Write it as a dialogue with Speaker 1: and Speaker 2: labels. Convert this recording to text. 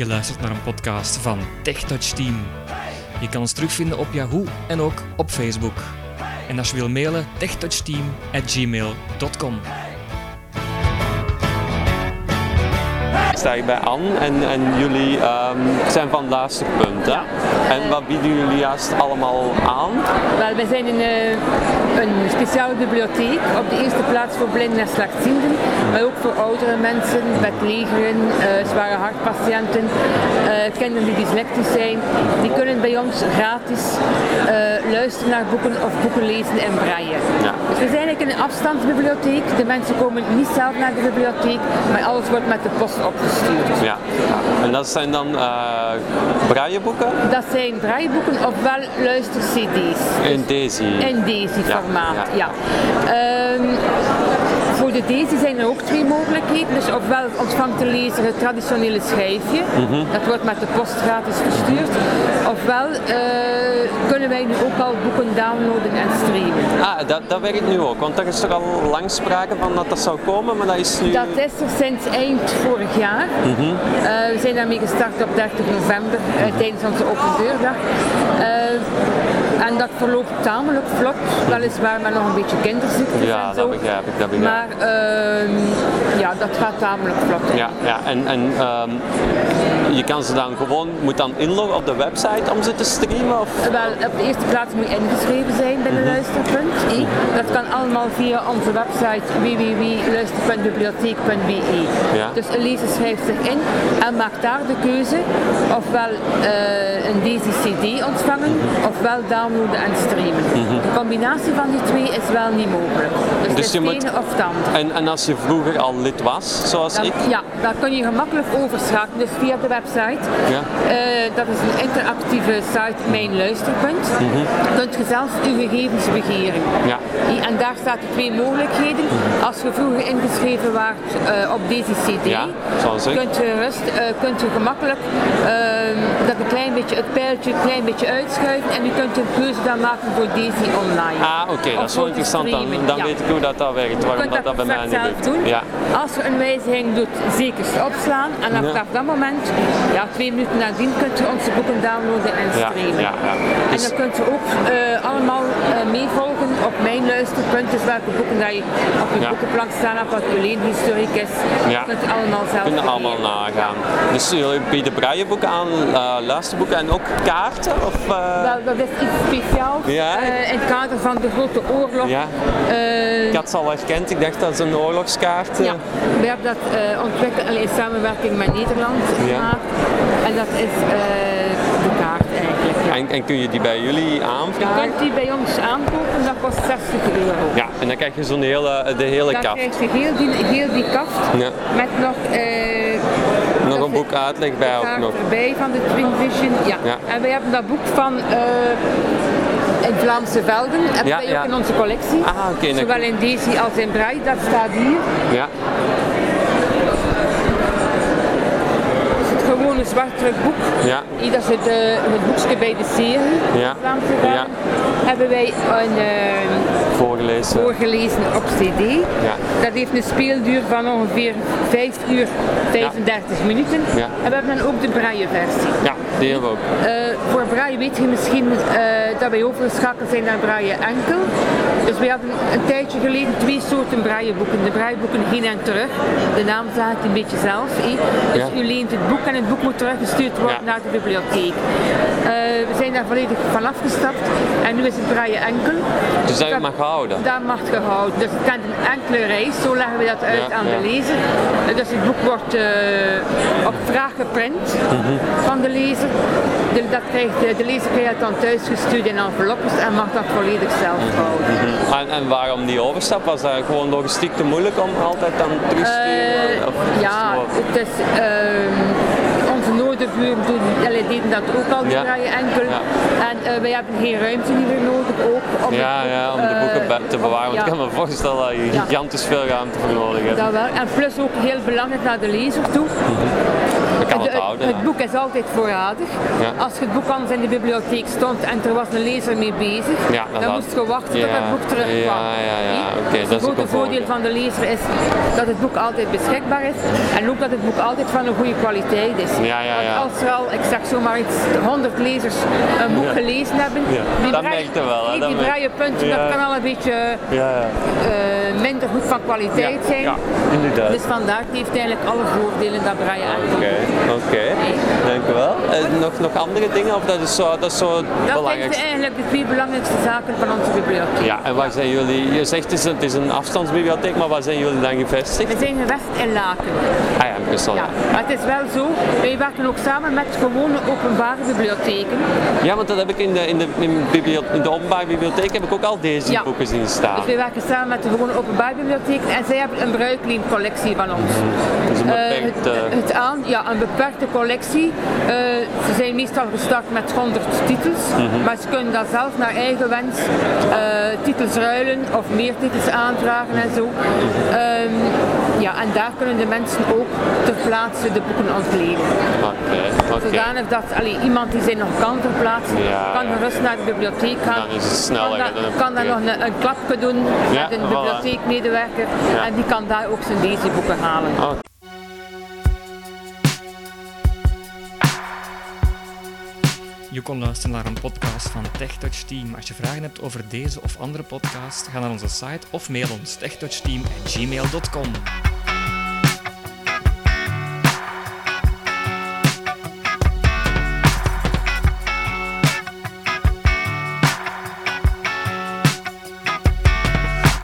Speaker 1: Je luistert naar een podcast van TechTouch Team. Je kan ons terugvinden op Yahoo en ook op Facebook. En als je wil mailen, techtouchteam.gmail.com.
Speaker 2: Ik sta hier bij Anne en, en jullie ehm, zijn van het laatste punt. Hè? En wat bieden jullie juist allemaal aan?
Speaker 3: Wel, wij zijn een, eh, een speciale bibliotheek op de eerste plaats voor blinden en slechtzienden, maar ook voor oudere mensen, bedlegeren, eh zware hartpatiënten, eh, kinderen die dyslectisch zijn. Die kunnen bij ons gratis luisteren naar boeken of boeken lezen in braille.
Speaker 2: Ja.
Speaker 3: Dus we zijn eigenlijk een afstandsbibliotheek. De mensen komen niet zelf naar de bibliotheek, maar alles wordt met de post opgestuurd.
Speaker 2: Ja. En dat zijn dan brailleboeken
Speaker 3: Dat zijn brailleboeken ofwel luister-cd's.
Speaker 2: in Daisy.
Speaker 3: In deze formaat,
Speaker 2: ja.
Speaker 3: ja. Ehm, de deze zijn er ook twee mogelijkheden. Dus ofwel ontvangt de lezer het traditionele schijfje,
Speaker 2: Mhm.
Speaker 3: dat wordt met de post gratis verstuurd. Ofwel eh, kunnen wij nu ook al boeken downloaden en streamen.
Speaker 2: Ah, dat, dat werkt nu ook, want er is toch al lang sprake van dat dat zou komen, maar dat is nu...
Speaker 3: Dat is er sinds eind vorig jaar.
Speaker 2: Mhm.
Speaker 3: Eh, we zijn daarmee gestart op 30 november eh, tijdens onze open deurdag. En dat verloopt tamelijk vlot, weliswaar met nog een beetje kinderziektes
Speaker 2: Ja,
Speaker 3: en zo.
Speaker 2: dat begrijp ik, dat begrijp ik.
Speaker 3: Maar ehm, ja, dat gaat tamelijk vlot.
Speaker 2: Ja, ja. en, en ehm, je kan ze dan gewoon, moet dan inloggen op de website om ze te streamen? Of?
Speaker 3: Wel, op de eerste plaats moet je ingeschreven zijn bij de luisterpunt. I. Dat kan allemaal via onze website www.luisterpuntbibliotheek.be.
Speaker 2: Ja.
Speaker 3: Dus een lezer schrijft zich in en maakt daar de keuze ofwel eh, een Daisy CD ontvangen ofwel downloaden en streamen. De combinatie van die twee is wel niet mogelijk. Dus,
Speaker 2: Dus je moet-
Speaker 3: of het ander.
Speaker 2: En, en als je vroeger al lid was, zoals
Speaker 3: Dan,
Speaker 2: ik?
Speaker 3: ja, daar kun je gemakkelijk overschakelen. Dus via de website.
Speaker 2: Ja.
Speaker 3: Eh, dat is een interactieve site, Mijn Luisterpunt. Kunt je zelf uw gegevens begeren.
Speaker 2: Ja.
Speaker 3: En daar staan de twee mogelijkheden. Als je vroeger ingeschreven waart eh, op deze CD,
Speaker 2: Ja, zoals ik.
Speaker 3: kunt je, rust, eh, kunt je gemakkelijk ehm, dat een klein beetje, het pijltje een klein beetje uitschuiven en je kunt een keuze dan maken voor deze online.
Speaker 2: Ah, oké, dat is wel interessant. Dan, dan
Speaker 3: ja.
Speaker 2: weet ik hoe dat, dat werkt,
Speaker 3: Je
Speaker 2: waarom dat, dat bij mij niet
Speaker 3: zelf
Speaker 2: lukt.
Speaker 3: doen.
Speaker 2: Ja.
Speaker 3: Als er een wijziging doet, zeker opslaan. En
Speaker 2: Ja.
Speaker 3: vanaf dat moment, ja, twee minuten nadien, kunt je onze boeken downloaden en streamen.
Speaker 2: ja, ja.
Speaker 3: En
Speaker 2: Dus-
Speaker 3: dan kunt je ook eh, allemaal eh, meevolgen op luisterpunt. Dus welke boeken dat je op je
Speaker 2: Ja.
Speaker 3: boekenplank staan hebt, wat je is.
Speaker 2: Ja.
Speaker 3: kunt allemaal zelf
Speaker 2: kunnen allemaal nagaan. Dus jullie bieden brailleboeken aan, eh, luisterboeken en ook kaarten? Of, eh,
Speaker 3: Wel, dat is iets speciaals
Speaker 2: Ja.
Speaker 3: eh, in het kader van de grote oorlog.
Speaker 2: Ja. Ik had ze al herkend, ik dacht dat is een oorlogskaart.
Speaker 3: Ja, we hebben dat ontwikkeld in samenwerking met Nederland
Speaker 2: Ja.
Speaker 3: gemaakt. En dat is eh, de kaart eigenlijk. Ja.
Speaker 2: En, en kun je die bij jullie
Speaker 3: Je
Speaker 2: aanvragen?
Speaker 3: kunt die bij ons aankopen, dat kost 60 euro.
Speaker 2: Ja, en dan krijg je zo'n hele, de hele
Speaker 3: Dan
Speaker 2: kaft.
Speaker 3: krijg je heel die, heel die kaft
Speaker 2: Ja.
Speaker 3: met nog, eh,
Speaker 2: Nog een boek uitleg bij ook nog.
Speaker 3: erbij van de Twin Vision. Ja.
Speaker 2: Ja.
Speaker 3: En wij hebben dat boek van in Vlaamse Velden, hebben
Speaker 2: Ja,
Speaker 3: wij
Speaker 2: ja.
Speaker 3: ook in onze collectie.
Speaker 2: Ah, oké, dan-
Speaker 3: Zowel in Daisy als in Braille, dat staat hier.
Speaker 2: Ja.
Speaker 3: Het gewone zwart-druk boek.
Speaker 2: Ja.
Speaker 3: Dat is het, eh, het boekje bij de serie.
Speaker 2: Ja. Ja.
Speaker 3: Hebben wij een, eh,
Speaker 2: Voorgelezen.
Speaker 3: voorgelezen op CD.
Speaker 2: Ja.
Speaker 3: Dat heeft een speelduur van ongeveer 5 uur 35 minuten.
Speaker 2: Ja.
Speaker 3: En we hebben dan ook de braille versie.
Speaker 2: Ja, die hebben we ook.
Speaker 3: Eh, voor braille weet je misschien eh, dat wij overgeschakeld zijn naar braille enkel. Dus we hadden een tijdje geleden twee soorten brailleboeken. De brailleboeken heen en terug. De naam zegt het een beetje zelf. Dus
Speaker 2: Ja.
Speaker 3: u leent het boek en het boek moet teruggestuurd worden
Speaker 2: Ja.
Speaker 3: naar de bibliotheek. Eh, we zijn daar volledig van afgestapt en nu is het braille enkel.
Speaker 2: Dus dat je mag houden.
Speaker 3: Dat mag gehouden. Dus het kent een enkele reis, zo leggen we dat uit
Speaker 2: Ja,
Speaker 3: aan de lezer. Eh, Dus het boek wordt eh, op vraag geprint
Speaker 2: Mhm.
Speaker 3: van de lezer. De, dat krijgt, de, de lezer krijgt het dan thuis gestuurd in enveloppes en mag dat volledig zelf
Speaker 2: Mhm.
Speaker 3: houden.
Speaker 2: En, en waarom die overstap? Was dat gewoon logistiek te moeilijk om altijd dan terug te sturen?
Speaker 3: Eh, ja, het is, onze noorderburen doen, allee, deden dat ook al,
Speaker 2: Ja.
Speaker 3: draaien enkel.
Speaker 2: Ja.
Speaker 3: En eh, wij hebben geen ruimte meer nodig ook. Om
Speaker 2: Ja,
Speaker 3: boek,
Speaker 2: ja, om de boeken
Speaker 3: eh,
Speaker 2: te bewaren. Want
Speaker 3: ja.
Speaker 2: ik kan me voorstellen dat je gigantisch veel ruimte voor nodig hebt.
Speaker 3: Dat wel. En plus ook heel belangrijk naar de lezer toe.
Speaker 2: Houden.
Speaker 3: Het boek is altijd voorradig.
Speaker 2: Ja.
Speaker 3: Als het boek anders in de bibliotheek stond en er was een lezer mee bezig, dan
Speaker 2: had-
Speaker 3: moest je wachten tot het boek terugkwam.
Speaker 2: ja, ja,
Speaker 3: Dus
Speaker 2: dat is
Speaker 3: het grote voordeel van de lezer is dat het boek altijd beschikbaar is en ook dat het boek altijd van een goede kwaliteit is.
Speaker 2: Ja, ja, ja.
Speaker 3: Want als er al, ik zeg zomaar iets, 100 lezers een boek gelezen hebben, die
Speaker 2: dat
Speaker 3: braille-
Speaker 2: je wel, hè,
Speaker 3: die
Speaker 2: Ja.
Speaker 3: dat kan al een beetje
Speaker 2: Ja, ja.
Speaker 3: eh, minder goed van kwaliteit zijn.
Speaker 2: Ja, inderdaad.
Speaker 3: Dus vandaar het heeft eigenlijk alle voordelen dat braille echt
Speaker 2: Oké, oké. Dank u wel. Eh, nog, nog andere dingen? Of dat is zo, dat is zo
Speaker 3: Dat zijn eigenlijk de twee belangrijkste zaken van onze bibliotheek.
Speaker 2: Ja, en waar zijn jullie? Je zegt het is een, het is een afstandsbibliotheek, maar waar zijn jullie dan gevestigd?
Speaker 3: We zijn gewest in Laken.
Speaker 2: Ah ja, in Brussel.
Speaker 3: Ja, maar het is wel zo, wij werken ook samen met gewone openbare bibliotheken.
Speaker 2: ja, want dat heb ik in de, in de, in de openbare bibliotheek heb ik ook al deze
Speaker 3: Ja.
Speaker 2: boeken zien staan.
Speaker 3: Dus wij werken samen met de gewone openbare bibliotheken en zij hebben een bruikleencollectie van ons.
Speaker 2: Dus een beperkte...
Speaker 3: het, het aan, ja, een beperkte collectie. Eh, ze zijn meestal gestart met 100 titels,
Speaker 2: Mhm.
Speaker 3: maar ze kunnen dat zelf naar eigen wens eh, titels ruilen of meer titels aanvragen en zo. Ehm, ja, en daar kunnen de mensen ook ter plaatse de boeken ontlenen.
Speaker 2: Oké, oké.
Speaker 3: Zodanig dat allee, iemand die zich nog kan verplaatsen,
Speaker 2: Ja,
Speaker 3: kan gerust naar de bibliotheek gaan.
Speaker 2: Dan is het sneller,
Speaker 3: Kan,
Speaker 2: dan
Speaker 3: kan daar nog een, een klapje doen
Speaker 2: Ja,
Speaker 3: met een
Speaker 2: voilà.
Speaker 3: bibliotheekmedewerker
Speaker 2: Ja.
Speaker 3: en die kan daar ook zijn leesboeken halen.
Speaker 2: Oh,
Speaker 1: Je kon luisteren naar een podcast van TechTouch Team. Als je vragen hebt over deze of andere podcast, ga naar onze site of mail ons techtouchteam@gmail.com.